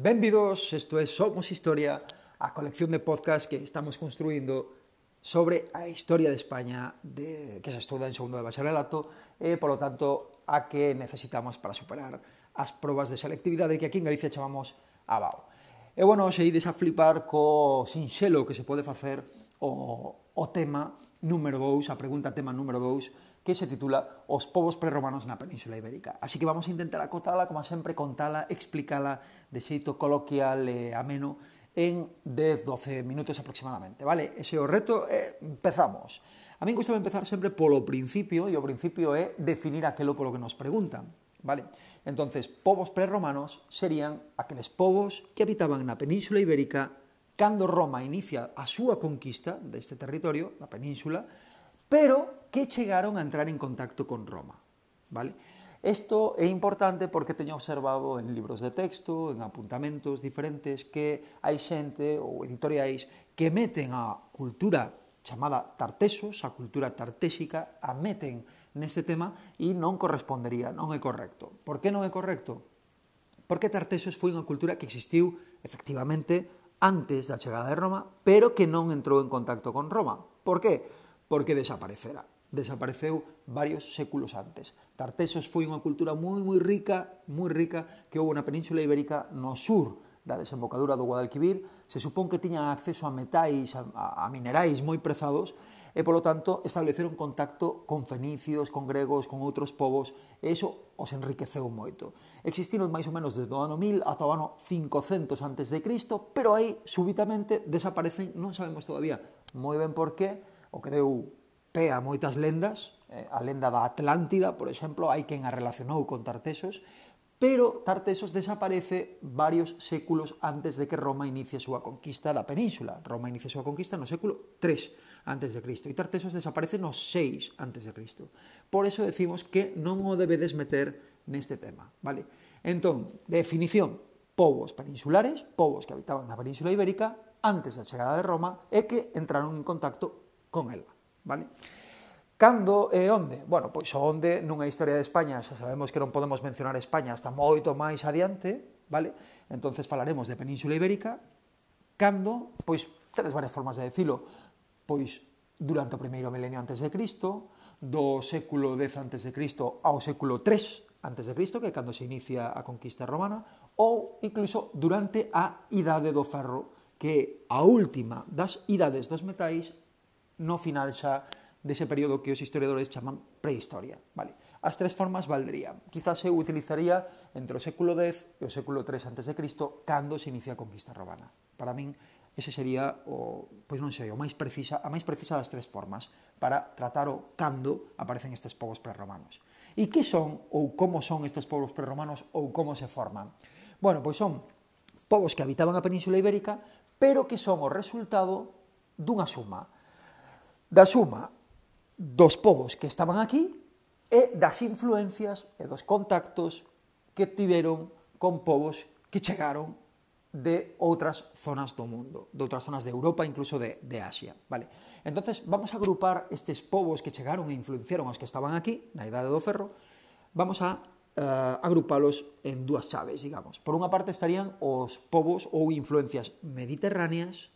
Benvidos, isto é Somos Historia, a colección de podcast que estamos construindo sobre a historia de España de, que se estuda en segundo de bacharelato e, eh, polo tanto, a que necesitamos para superar as probas de selectividade que aquí en Galicia chamamos ABAO. E, bueno, se ides a flipar co sinxelo que se pode facer o, o tema número 2, a pregunta tema número 2, que se titula Os povos prerromanos na Península Ibérica. Así que vamos a intentar acotala, como sempre, contala, explicala, de xeito coloquial e ameno en 10-12 minutos aproximadamente, vale? Ese é o reto e empezamos. A min gusta empezar sempre polo principio, e o principio é definir aquelo polo que nos preguntan, vale? Entonces, povos prerromanos serían aqueles povos que habitaban na península ibérica cando Roma inicia a súa conquista deste territorio, da península, pero que chegaron a entrar en contacto con Roma, vale? Isto é importante porque teño observado en libros de texto, en apuntamentos diferentes, que hai xente ou editoriais que meten a cultura chamada tartesos, a cultura tartésica, a meten neste tema e non correspondería, non é correcto. Por que non é correcto? Porque tartesos foi unha cultura que existiu efectivamente antes da chegada de Roma, pero que non entrou en contacto con Roma. Por que? Porque desaparecera desapareceu varios séculos antes. Tartesos foi unha cultura moi moi rica, moi rica que houve na península ibérica no sur da desembocadura do Guadalquivir, se supón que tiñan acceso a metais, a, a minerais moi prezados, e polo tanto estableceron contacto con fenicios, con gregos, con outros povos, e iso os enriqueceu moito. Existiron máis ou menos desde o ano 1000 ata o ano 500 antes de Cristo, pero aí subitamente desaparecen, non sabemos todavía moi ben por qué, o que deu pé a moitas lendas, eh, a lenda da Atlántida, por exemplo, hai quen a relacionou con Tartesos, pero Tartesos desaparece varios séculos antes de que Roma inicie a súa conquista da península. Roma inicia a súa conquista no século 3 antes de Cristo e Tartesos desaparece no 6 antes de Cristo. Por eso decimos que non o debedes meter neste tema, vale? Entón, definición, povos peninsulares, povos que habitaban na península ibérica antes da chegada de Roma e que entraron en contacto con ela. Vale? Cando e onde? Bueno, pois onde nunha historia de España, xa sabemos que non podemos mencionar España hasta moito máis adiante, vale? Entonces falaremos de Península Ibérica. Cando? Pois tedes varias formas de decilo. Pois durante o primeiro milenio antes de Cristo, do século X antes de Cristo ao século III antes de Cristo, que é cando se inicia a conquista romana, ou incluso durante a Idade do Ferro, que é a última das idades dos metais no final xa dese período que os historiadores chaman prehistoria. Vale. As tres formas valdrían. Quizás eu utilizaría entre o século X e o século III a.C. cando se inicia a conquista romana. Para min, ese sería o, pois non sei, o máis precisa, a máis precisa das tres formas para tratar o cando aparecen estes povos prerromanos. E que son ou como son estes povos prerromanos ou como se forman? Bueno, pois son povos que habitaban a Península Ibérica, pero que son o resultado dunha suma da suma dos povos que estaban aquí e das influencias e dos contactos que tiveron con povos que chegaron de outras zonas do mundo, de outras zonas de Europa, incluso de, de Asia. Vale? Entonces vamos a agrupar estes povos que chegaron e influenciaron aos que estaban aquí, na Idade do Ferro, vamos a uh, agrupalos en dúas chaves, digamos. Por unha parte estarían os povos ou influencias mediterráneas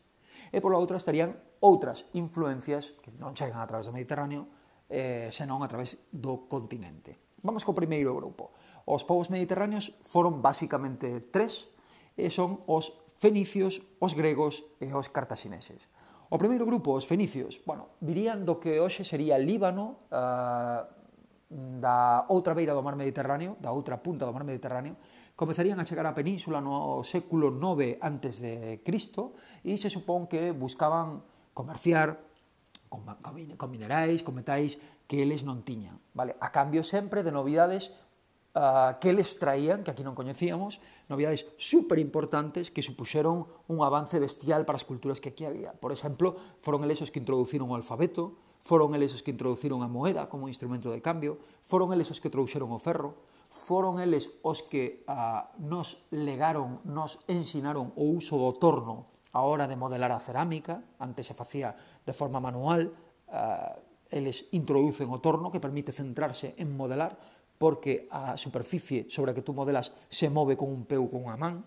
e pola outra estarían outras influencias que non chegan a través do Mediterráneo, eh, senón a través do continente. Vamos co primeiro grupo. Os povos mediterráneos foron basicamente tres, e son os fenicios, os gregos e os cartaxineses. O primeiro grupo, os fenicios, bueno, virían do que hoxe sería Líbano, eh, da outra beira do mar Mediterráneo, da outra punta do mar Mediterráneo, comezarían a chegar á península no século IX antes de Cristo e se supón que buscaban comerciar con, con minerais, con metais que eles non tiñan, vale? A cambio sempre de novidades uh, que eles traían, que aquí non coñecíamos, novidades super importantes que supuxeron un avance bestial para as culturas que aquí había. Por exemplo, foron eles os que introduciron o alfabeto, foron eles os que introduciron a moeda como instrumento de cambio, foron eles os que trouxeron o ferro, foron eles os que a, nos legaron, nos ensinaron o uso do torno a hora de modelar a cerámica, antes se facía de forma manual, a, eles introducen o torno que permite centrarse en modelar, porque a superficie sobre a que tú modelas se move con un peu, con unha man.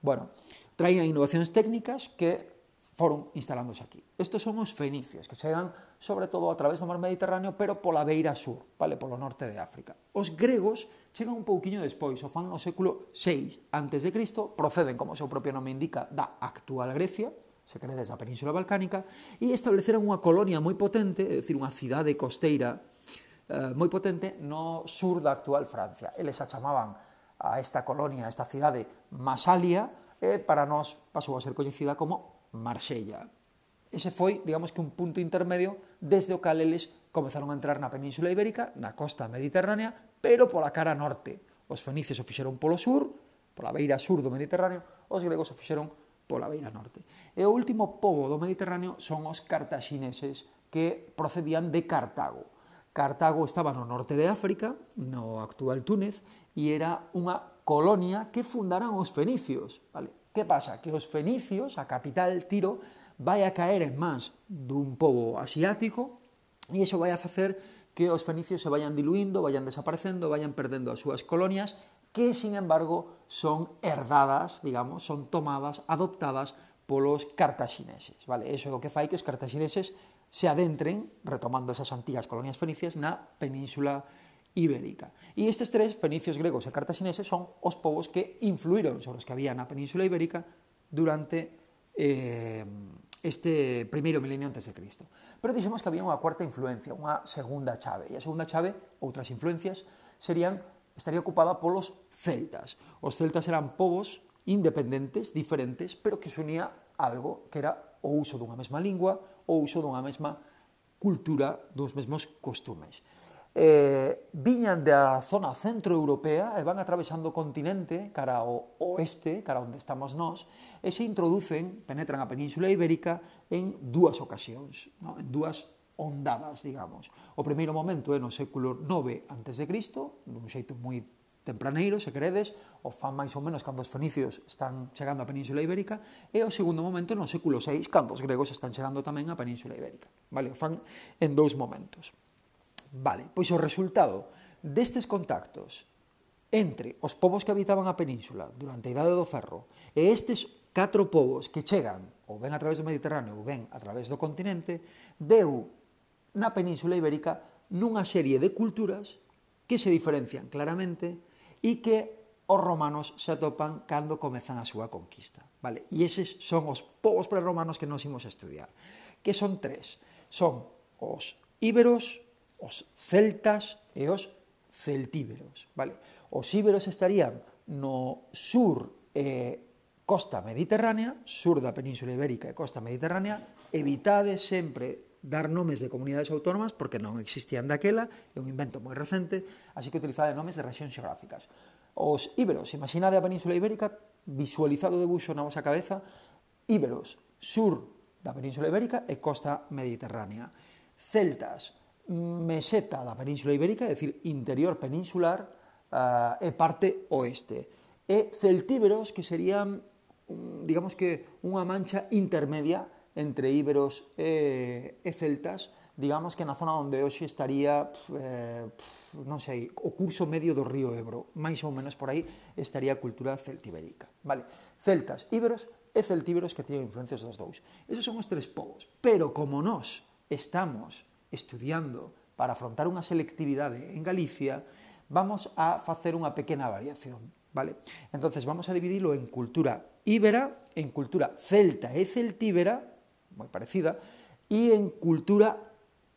Bueno, traían innovacións técnicas que foron instalándose aquí. Estos son os fenicios, que chegan sobre todo a través do mar Mediterráneo, pero pola beira sur, vale, polo norte de África. Os gregos chegan un pouquiño despois, o fan no século VI antes de Cristo, proceden, como o seu propio nome indica, da actual Grecia, se credes a Península Balcánica, e estableceran unha colonia moi potente, é dicir, unha cidade costeira eh, moi potente no sur da actual Francia. Eles a chamaban a esta colonia, a esta cidade, Masalia, e para nós pasou a ser coñecida como Marsella. Ese foi, digamos que un punto intermedio desde o cal eles comezaron a entrar na Península Ibérica, na costa mediterránea, pero pola cara norte. Os fenicios o fixeron polo sur, pola beira sur do Mediterráneo, os gregos o fixeron pola beira norte. E o último povo do Mediterráneo son os cartaxineses que procedían de Cartago. Cartago estaba no norte de África, no actual Túnez, e era unha colonia que fundaran os fenicios. Vale? Que pasa? Que os fenicios, a capital Tiro, vai a caer en mans dun povo asiático e iso vai a facer que os fenicios se vayan diluindo, vayan desaparecendo, vayan perdendo as súas colonias, que, sin embargo, son herdadas, digamos, son tomadas, adoptadas polos cartaxineses. Vale? Eso é o que fai que os cartaxineses se adentren, retomando esas antigas colonias fenicias, na península ibérica. E estes tres, fenicios, gregos e cartaxineses, son os povos que influíron sobre os que había na península ibérica durante eh, este primeiro milenio antes de Cristo. Pero dixemos que había unha cuarta influencia, unha segunda chave. E a segunda chave, outras influencias, serían estaría ocupada polos celtas. Os celtas eran povos independentes, diferentes, pero que se unía algo que era o uso dunha mesma lingua, o uso dunha mesma cultura, dos mesmos costumes eh, viñan da zona centroeuropea e van atravesando o continente cara ao oeste, cara onde estamos nós, e se introducen, penetran a Península Ibérica en dúas ocasións, no? en dúas ondadas, digamos. O primeiro momento é no século IX a.C., dun xeito moi tempraneiro, se queredes, o fan máis ou menos cando os fenicios están chegando á Península Ibérica, e o segundo momento no século VI, cando os gregos están chegando tamén á Península Ibérica. Vale, o fan en dous momentos. Vale, pois o resultado destes contactos entre os povos que habitaban a península durante a idade do ferro e estes catro povos que chegan ou ben a través do Mediterráneo ou ben a través do continente deu na península ibérica nunha serie de culturas que se diferencian claramente e que os romanos se atopan cando comezan a súa conquista. Vale? E eses son os povos prerromanos que nos imos a estudiar, que son tres. Son os íberos, os celtas e os celtíberos, vale? Os íberos estarían no sur eh, costa mediterránea, sur da península ibérica e costa mediterránea, evitade sempre dar nomes de comunidades autónomas porque non existían daquela, é un invento moi recente, así que utilizade nomes de regións xeográficas. Os íberos, imaginade a península ibérica visualizado de buxo na vosa cabeza, íberos, sur da península ibérica e costa mediterránea. Celtas, meseta da Península Ibérica, é dicir, interior peninsular, uh, e parte oeste. E celtíberos que serían, digamos que, unha mancha intermedia entre íberos e, e celtas, digamos que na zona onde hoxe estaría, pf, eh, pf, non sei, o curso medio do río Ebro, máis ou menos por aí estaría a cultura celtibérica. Vale, celtas, íberos e celtíberos que tiñen influencias dos dous. Esos son os tres povos, pero como nós estamos estudiando para afrontar unha selectividade en Galicia, vamos a facer unha pequena variación, vale? Entonces vamos a dividilo en cultura íbera, en cultura celta e celtíbera, moi parecida, e en cultura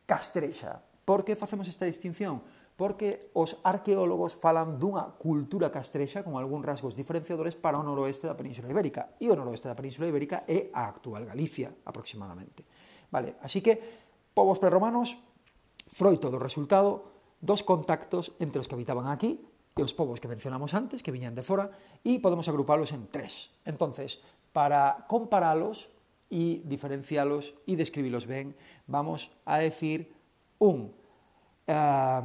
castrexa. Por que facemos esta distinción? porque os arqueólogos falan dunha cultura castrexa con algúns rasgos diferenciadores para o noroeste da Península Ibérica. E o noroeste da Península Ibérica é a actual Galicia, aproximadamente. Vale, así que povos prerromanos, froito do resultado dos contactos entre os que habitaban aquí e os povos que mencionamos antes, que viñan de fora, e podemos agrupalos en tres. Entonces, para comparalos e diferencialos e describilos ben, vamos a decir un uh,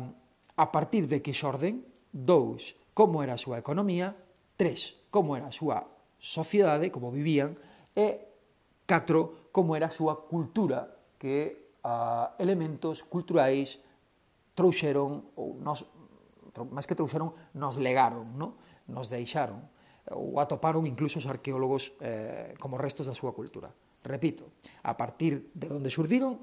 a partir de que xorden, dous, como era a súa economía, tres, como era a súa sociedade, como vivían, e catro, como era a súa cultura, que uh, elementos culturais trouxeron, ou nos, máis que trouxeron, nos legaron, no? nos deixaron, ou atoparon incluso os arqueólogos eh, como restos da súa cultura. Repito, a partir de onde surdiron,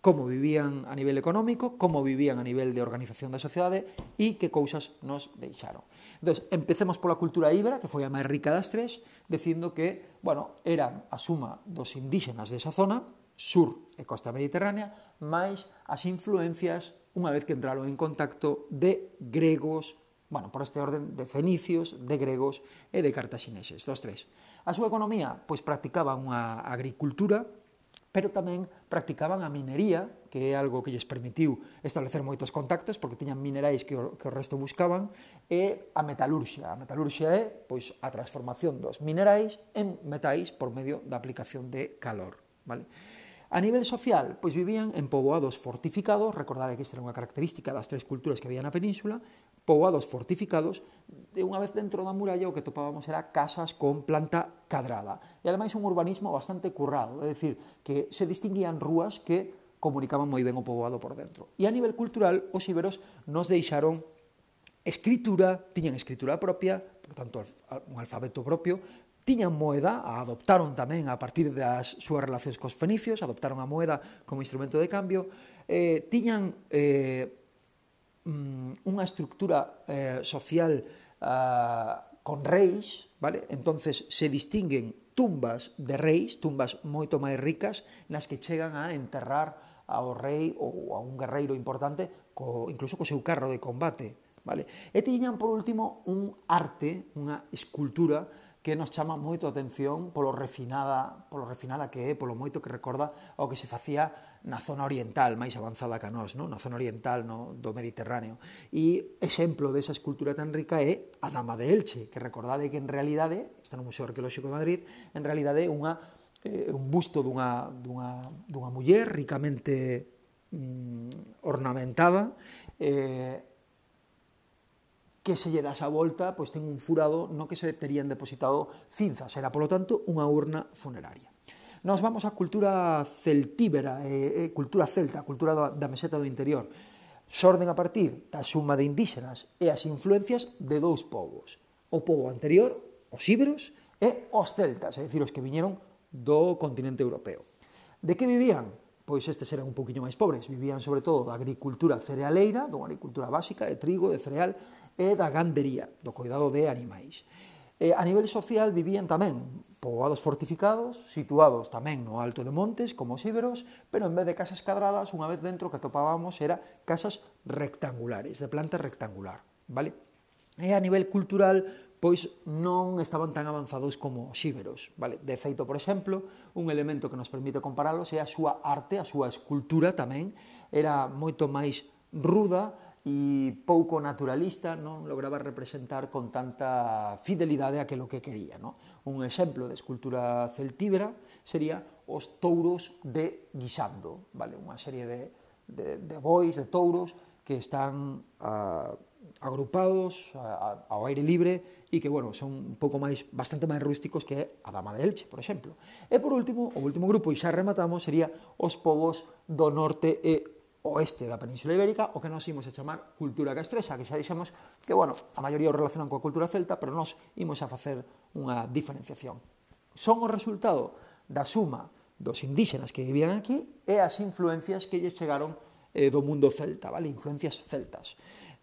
como vivían a nivel económico, como vivían a nivel de organización da sociedade e que cousas nos deixaron. Entón, empecemos pola cultura íbera, que foi a máis rica das tres, dicindo que, bueno, era a suma dos indígenas desa zona, sur e costa mediterránea, máis as influencias, unha vez que entraron en contacto, de gregos, bueno, por este orden, de fenicios, de gregos e de cartaxineses, dos tres. A súa economía, pois, practicaba unha agricultura, pero tamén practicaban a minería, que é algo que lles permitiu establecer moitos contactos, porque tiñan minerais que o, que o resto buscaban, e a metalurxia. A metalurxia é pois, a transformación dos minerais en metais por medio da aplicación de calor. Vale? A nivel social, pois vivían en poboados fortificados, recordade que esta era unha característica das tres culturas que había na península, poboados fortificados, de unha vez dentro da muralla o que topábamos era casas con planta cadrada. E ademais un urbanismo bastante currado, é dicir, que se distinguían rúas que comunicaban moi ben o poboado por dentro. E a nivel cultural, os iberos nos deixaron escritura, tiñan escritura propia, por tanto, un alfabeto propio, tiñan moeda, a adoptaron tamén a partir das súas relacións cos fenicios, adoptaron a moeda como instrumento de cambio, eh, tiñan eh, mm, unha estructura eh, social eh, con reis, vale? entonces se distinguen tumbas de reis, tumbas moito máis ricas, nas que chegan a enterrar ao rei ou a un guerreiro importante, co, incluso co seu carro de combate. Vale? E tiñan, por último, un arte, unha escultura que nos chama moito a atención polo refinada, polo refinada que é, polo moito que recorda ao que se facía na zona oriental, máis avanzada que a nós, non? na zona oriental no, do Mediterráneo. E exemplo desa escultura tan rica é a Dama de Elche, que recordade que en realidade, está no Museo Arqueolóxico de Madrid, en realidade é unha, eh, un busto dunha, dunha, dunha muller ricamente mm, ornamentada, eh, que se lle das a volta, pois ten un furado no que se terían depositado cinzas. Era, polo tanto, unha urna funeraria. Nos vamos á cultura celtíbera, eh, cultura celta, cultura da, da meseta do interior. Xorden a partir da suma de indígenas e as influencias de dous povos. O povo anterior, os íberos, e os celtas, é dicir, os que viñeron do continente europeo. De que vivían? Pois estes eran un poquinho máis pobres, vivían sobre todo da agricultura cerealeira, dunha agricultura básica de trigo, de cereal, e da gandería, do cuidado de animais. E, a nivel social vivían tamén poboados fortificados, situados tamén no alto de montes, como os íberos, pero en vez de casas cadradas, unha vez dentro que atopábamos era casas rectangulares, de planta rectangular, vale? E a nivel cultural, pois non estaban tan avanzados como os íberos, vale? De feito, por exemplo, un elemento que nos permite comparalos é a súa arte, a súa escultura tamén, era moito máis ruda, e pouco naturalista non lograba representar con tanta fidelidade aquilo que quería. Non? Un exemplo de escultura celtíbera sería os touros de Guisando, vale? unha serie de, de, de bois, de touros, que están a, agrupados a, a, ao aire libre e que, bueno, son un pouco máis, bastante máis rústicos que a Dama de Elche, por exemplo. E, por último, o último grupo, e xa rematamos, sería os povos do norte e oeste da Península Ibérica, o que nos imos a chamar cultura castrexa, que xa dixemos que, bueno, a maioría o relacionan coa cultura celta, pero nos imos a facer unha diferenciación. Son o resultado da suma dos indígenas que vivían aquí e as influencias que lles chegaron eh, do mundo celta, vale? Influencias celtas.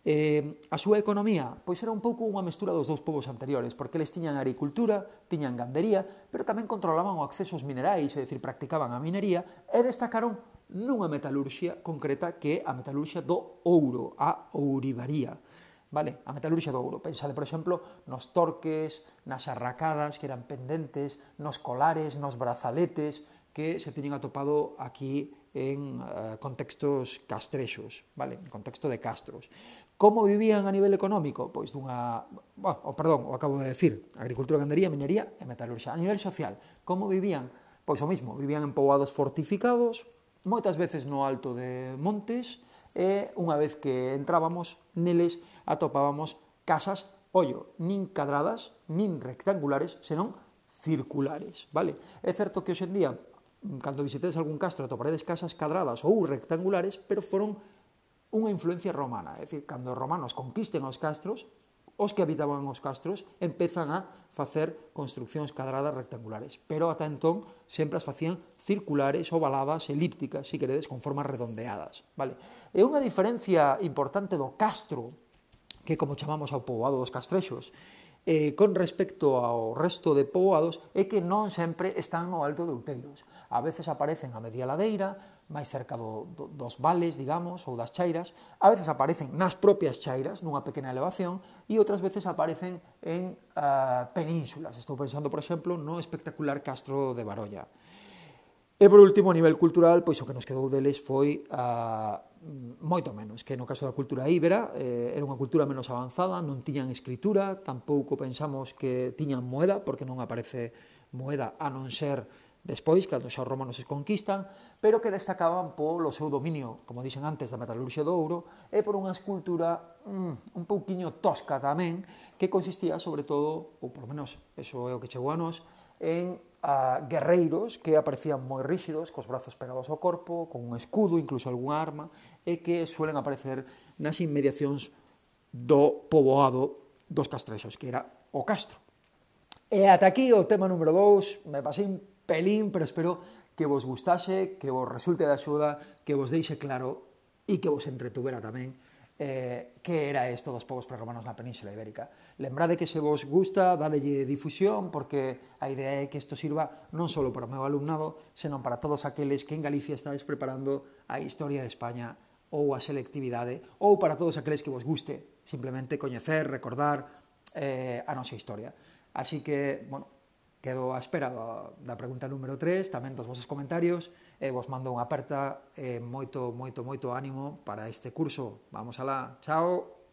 Eh, a súa economía pois era un pouco unha mestura dos dous povos anteriores, porque eles tiñan agricultura, tiñan gandería, pero tamén controlaban o acceso aos minerais, é dicir, practicaban a minería, e destacaron nunha metalurxia concreta que é a metalurxia do ouro, a ourivaría. Vale? A metalurxia do ouro. Pensade, por exemplo, nos torques, nas arracadas que eran pendentes, nos colares, nos brazaletes que se teñen atopado aquí en uh, contextos castrexos, vale? en contexto de castros. Como vivían a nivel económico? Pois dunha... Bueno, oh, perdón, o acabo de decir, agricultura, gandería, minería e metalurxia. A nivel social, como vivían? Pois o mismo, vivían en poboados fortificados, moitas veces no alto de montes e unha vez que entrábamos neles atopábamos casas, ollo, nin cadradas, nin rectangulares, senón circulares, vale? É certo que hoxendía, cando visitedes algún castro, atoparedes casas cadradas ou rectangulares, pero foron unha influencia romana, é dicir, cando os romanos conquisten os castros, os que habitaban os castros empezan a facer construccións cadradas rectangulares, pero ata entón sempre as facían circulares, ovaladas, elípticas, se si queredes, con formas redondeadas. Vale? É unha diferencia importante do castro, que como chamamos ao poboado dos castrexos, eh, con respecto ao resto de poboados é que non sempre están no alto de Outeiros. A veces aparecen a media ladeira, máis cerca do, do, dos vales, digamos, ou das chairas, a veces aparecen nas propias chairas, nunha pequena elevación, e outras veces aparecen en uh, penínsulas. Estou pensando, por exemplo, no espectacular Castro de Barolla. E por último, a nivel cultural, pois o que nos quedou deles foi uh, moito menos, que no caso da cultura íbera eh, era unha cultura menos avanzada, non tiñan escritura, tampouco pensamos que tiñan moeda, porque non aparece moeda a non ser despois, cando xa os romanos se conquistan, pero que destacaban polo seu dominio, como dixen antes, da metalurxia do ouro e por unha escultura mm, un pouquiño tosca tamén, que consistía sobre todo, ou polo menos eso é o que chegou a nos, en a guerreiros que aparecían moi ríxidos, cos brazos pegados ao corpo, con un escudo, incluso algunha arma, e que suelen aparecer nas inmediacións do poboado dos castrexos, que era o castro. E ata aquí o tema número 2, me pasei un pelín, pero espero que vos gustase, que vos resulte de axuda, que vos deixe claro e que vos entretuvera tamén eh, que era isto dos povos prerromanos na Península Ibérica. Lembrade que se vos gusta, dadelle difusión, porque a idea é que isto sirva non só para o meu alumnado, senón para todos aqueles que en Galicia estáis preparando a historia de España ou a selectividade, ou para todos aqueles que vos guste simplemente coñecer, recordar eh, a nosa historia. Así que, bueno, Quedo á espera da, pregunta número 3, tamén dos vosos comentarios, e vos mando unha aperta e moito, moito, moito ánimo para este curso. Vamos alá, chao!